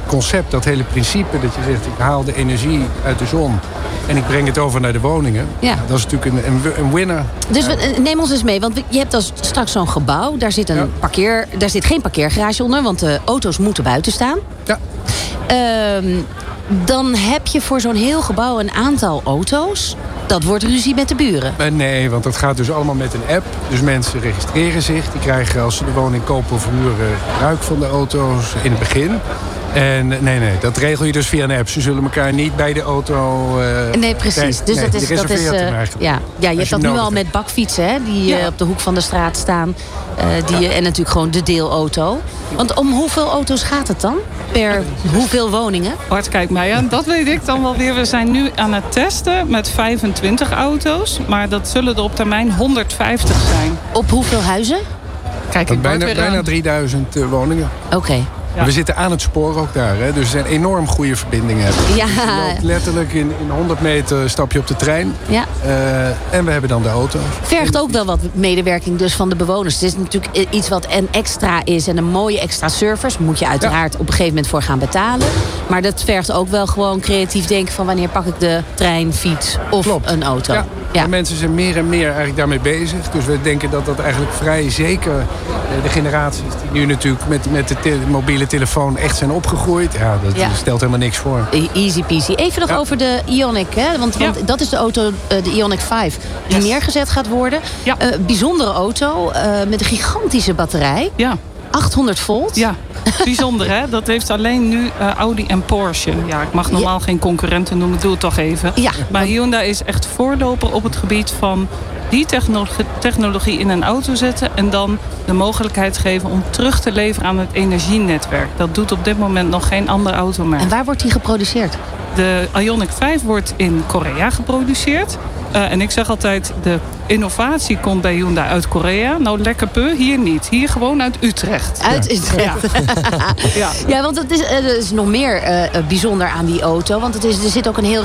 concept, dat hele principe... dat je zegt, ik haal de energie uit de zon... en ik breng het over naar de woningen. Ja. Dat is natuurlijk een, een, winner. Dus we- eh, neem ons eens mee, want je hebt als straks zo'n gebouw. Daar zit, een Ja. parkeer, daar zit geen parkeergarage onder, want de auto's moeten buiten staan. Ja, Ehm, dan heb je voor zo'n heel gebouw een aantal auto's. Dat wordt ruzie met de buren. Eh, Nee, want dat gaat dus allemaal met een app. Dus mensen registreren zich. Die krijgen als ze de woning kopen of huren gebruik van de auto's in het begin. En nee, nee, dat regel je dus via een app. Ze zullen elkaar niet bij de auto... eh, Nee, precies. dus nee, dat is. je Dat is eh, ja. ja, je hebt dat nu al hebt. met bakfietsen, hè, die Ja. eh, op de hoek van de straat staan. Eh, die, En natuurlijk gewoon de deelauto. Want om hoeveel auto's gaat het dan? Per hoeveel woningen? Bart, kijk mij aan. Dat weet ik dan wel weer. We zijn nu aan het testen met 25 auto's. Maar dat zullen er op termijn 150 zijn. Op hoeveel huizen? Kijk, ik bijna, bijna aan. 3000 eh, woningen. Oké. Ja. We zitten aan het spoor ook daar. Hè? Dus er zijn enorm goede verbindingen. Ja. Je loopt letterlijk in, in 100 meter stap je op de trein. Ja. Eh, en we hebben dan de auto's. Vergt ook wel wat medewerking dus van de bewoners. Het is natuurlijk iets wat een extra is en een mooie extra service. Moet je uiteraard op een gegeven moment voor gaan betalen. Maar dat vergt ook wel gewoon creatief denken van wanneer pak ik de trein, fiets of Klopt. een auto. Ja. Ja. En mensen zijn meer en meer eigenlijk daarmee bezig. Dus we denken dat dat eigenlijk vrij zeker eh, de generaties die nu natuurlijk met, met de te- mobiele telefoon echt zijn opgegroeid. Ja, dat Ja. stelt helemaal niks voor. E- Easy peasy. Even nog Ja. over de Ionic. Hè? Want, want dat is de auto, eh, de Ionic 5, die Yes. neergezet gaat worden. Ja. Eh, bijzondere auto met een gigantische batterij. Ja, 800 volt. ja. Bijzonder hè. Dat heeft alleen nu eh, Audi en Porsche. Ja, ik mag normaal geen concurrenten noemen. Doe het toch even. Ja. Maar Hyundai is echt voorloper op het gebied van die technologie, in een auto zetten. En dan de mogelijkheid geven om terug te leveren aan het energienetwerk. Dat doet op dit moment nog geen ander automerk. En waar wordt die geproduceerd? De Ioniq 5 wordt in Korea geproduceerd. Eh, en ik zeg altijd, de innovatie komt bij Hyundai uit Korea. Nou, lekker peu, hier niet. Hier gewoon uit Utrecht. Uit Utrecht. Ja. Ja, want het is, eh, er is nog meer eh, bijzonder aan die auto. Want het is, er zit ook een heel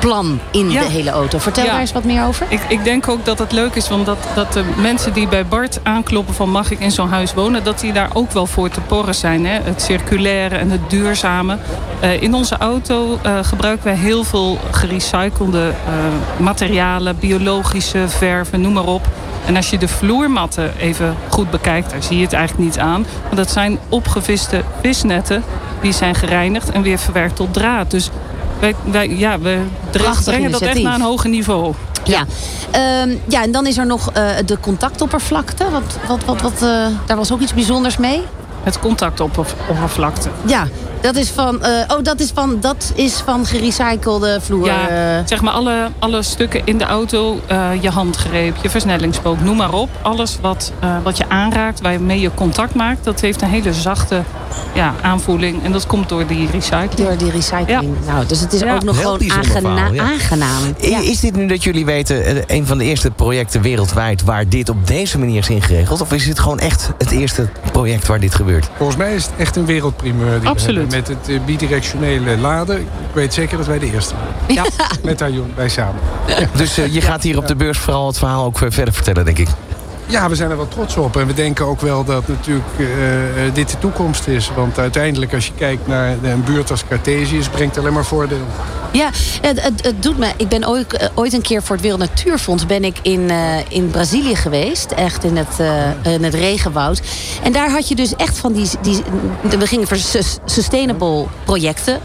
recycle-plan in Ja. de hele auto. Vertel Ja. daar eens wat meer over. Ik, ik denk ook dat het leuk is, want dat, dat de mensen die bij Bart aankloppen van mag ik in zo'n huis wonen, dat die daar ook wel voor te porren zijn. Hè? Het circulaire en het duurzame. Eh, in onze auto eh, gebruiken wij heel veel gerecyclede eh, materialen, biologische verven, noem maar op. En als je de vloermatten even goed bekijkt, daar zie je het eigenlijk niet aan. Maar dat zijn opgeviste visnetten. Die zijn gereinigd en weer verwerkt tot draad. Dus wij, wij, ja, we Prachtig brengen dat echt naar een hoger niveau. Ja. Ehm, ja, en dan is er nog eh, de contactoppervlakte. Wat, wat, wat, wat, eh, daar was ook iets bijzonders mee. Het contactoppervlakte. Ja, dat is van, eh, oh, dat is van, dat is van gerecyclede vloer. Ja, eh. zeg maar alle, alle stukken in de auto, eh, je handgreep, je versnellingspook, noem maar op. Alles wat, eh, wat je aanraakt, waarmee je contact maakt, dat heeft een hele zachte ja, aanvoeling. En dat komt door die recycling. door die recycling. Nou, dus het is Ja. ook nog Heel gewoon bijzonder aangena- verhaal, ja. aangenaam. Ja. Is dit nu dat jullie weten een van de eerste projecten wereldwijd waar dit op deze manier is ingeregeld? Of is dit gewoon echt het eerste project waar dit gebeurt? Volgens mij is het echt een wereldprimeur die Absoluut. Met het eh, bidirectionele laden. Ik weet zeker dat wij de eerste zijn. Ja. Met Arjoen, wij samen. Dus eh, je gaat hier op de beurs vooral het verhaal ook eh, verder vertellen, denk ik. Ja, we zijn er wel trots op. En we denken ook wel dat natuurlijk eh, eh, dit de toekomst is. Want uiteindelijk als je kijkt naar een buurt als Cartesius... brengt alleen maar voordeel. Ja, het, het, het doet me. Ik ben ooit, eh, ooit een keer voor het Wereld Natuurfonds ben ik in, in Brazilië geweest. Echt in het, in het regenwoud. En daar had je dus echt van die. die we gingen voor sus- sustainable projecten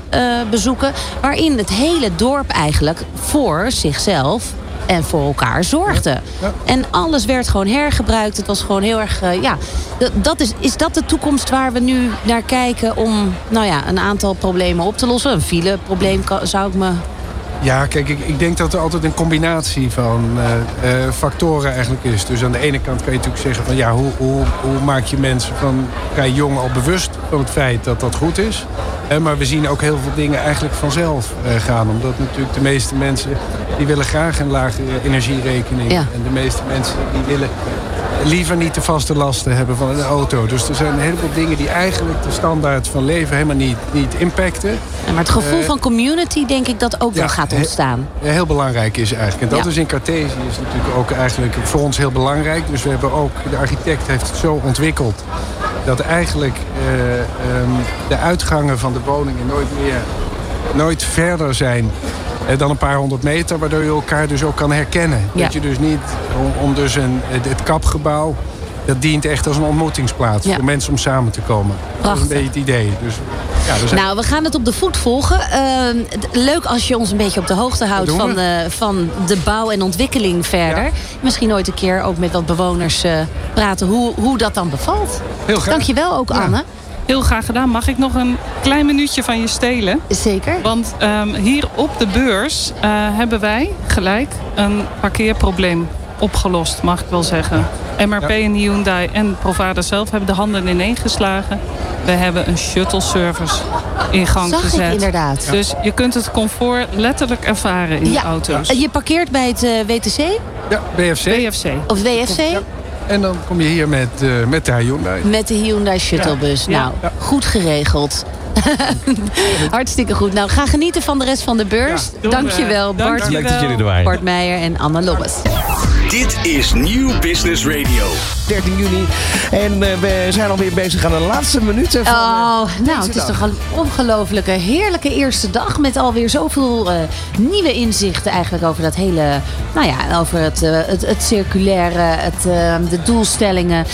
bezoeken. Waarin het hele dorp eigenlijk voor zichzelf en voor elkaar zorgde. Ja. En alles werd gewoon hergebruikt. Het was gewoon heel erg. eh, ja, dat- is, is dat de toekomst waar we nu naar kijken om nou ja, een aantal problemen op te lossen? Een fileprobleem zou ik me. Ja, kijk, ik, ik denk dat er altijd een combinatie van eh, eh, factoren eigenlijk is. Dus aan de ene kant kan je natuurlijk zeggen van ja, hoe, hoe, hoe maak je mensen van vrij jong al bewust van het feit dat dat goed is. Maar we zien ook heel veel dingen eigenlijk vanzelf eh, gaan. Omdat natuurlijk de meeste mensen die willen graag een lagere energierekening. Ja. En de meeste mensen die willen liever niet de vaste lasten hebben van een auto. Dus er zijn een heleboel dingen die eigenlijk de standaard van leven helemaal niet, niet impacten. Maar het gevoel Eh, van community, denk ik, dat ook wel gaat ontstaan. heel belangrijk is eigenlijk. En dat Ja. is in Cartesië is natuurlijk ook eigenlijk voor ons heel belangrijk. Dus we hebben ook, de architect heeft het zo ontwikkeld dat eigenlijk eh, ehm, de uitgangen van de woningen nooit meer, nooit verder zijn dan een paar honderd meter, waardoor je elkaar dus ook kan herkennen. Ja. Dat je dus niet om, om dus een, het, kapgebouw dat dient echt als een ontmoetingsplaats Ja. voor mensen om samen te komen. Dat is Prachtig. een beetje het idee. Dus, ja, zijn- Nou, we gaan het op de voet volgen. Ehm, leuk als je ons een beetje op de hoogte houdt van, eh, van de bouw en ontwikkeling verder. Ja. Misschien ooit een keer ook met wat bewoners eh, praten hoe, hoe dat dan bevalt. Heel graag. Dankjewel ook. Anne. Heel graag gedaan. Mag ik nog een klein minuutje van je stelen? Zeker. Want ehm, hier op de beurs eh, hebben wij gelijk een parkeerprobleem opgelost, mag ik wel zeggen. MRP en Hyundai en Provada zelf hebben de handen ineen geslagen. We hebben een shuttle service in gang Zag ik gezet. inderdaad. Dus je kunt het comfort letterlijk ervaren in Ja. de auto's. Je parkeert bij het eh, WTC ja, BFC. BFC. of WFC Ja. En dan kom je hier met, eh, met de Hyundai. met de Hyundai Shuttlebus. Ja. Nou, Ja. goed geregeld. Hartstikke goed. Nou, ga genieten van de rest van de beurs. doen Dankjewel, we. Bart. Dankjewel. Leuk dat jullie er waren. Bart Meijer en Anne Lobbes. Dit is Nieuw Business Radio. 13 juni. En eh, we zijn alweer bezig aan de laatste minuten van... eh, Oh, nou, het is dag. toch een ongelofelijke, heerlijke eerste dag. Met alweer zoveel eh, nieuwe inzichten eigenlijk over dat hele... Nou ja, over het, het, het circulaire, het, de doelstellingen.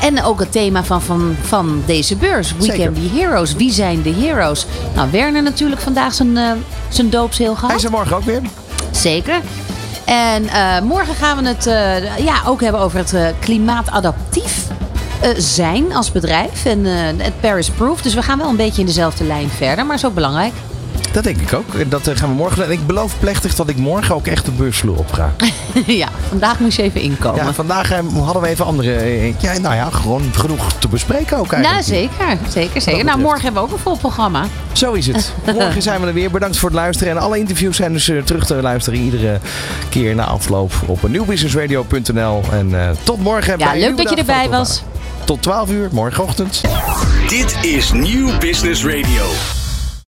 en ook het thema van, van, van deze beurs. We Zeker. can be heroes. Wie zijn de heroes? Nou, Werner natuurlijk vandaag zijn, eh zijn doopseel gehad. Hij is er morgen ook weer. Zeker. En eh, morgen gaan we het eh, ja, ook hebben over het eh, klimaatadaptief zijn als bedrijf. En het Paris Proof. Dus we gaan wel een beetje in dezelfde lijn verder. Maar is ook belangrijk. Dat denk ik ook. En Dat eh, gaan we morgen doen. En ik beloof plechtig dat ik morgen ook echt de beursvloer op ga. ja, vandaag moest je even inkomen. Ja, vandaag eh, hadden we even andere... eh, Ja, nou ja, gewoon genoeg te bespreken ook nou, eigenlijk. zeker. Zeker, zeker. Nou, morgen hebben we ook een vol programma. Zo is het. Morgen zijn we er weer. Bedankt voor het luisteren. En alle interviews zijn dus eh, terug te luisteren iedere keer na afloop op nieuwbusinessradio.nl. En eh, tot morgen. Ja, leuk dat je erbij was. Tot 12 uur, morgenochtend. Dit is Nieuw Business Radio.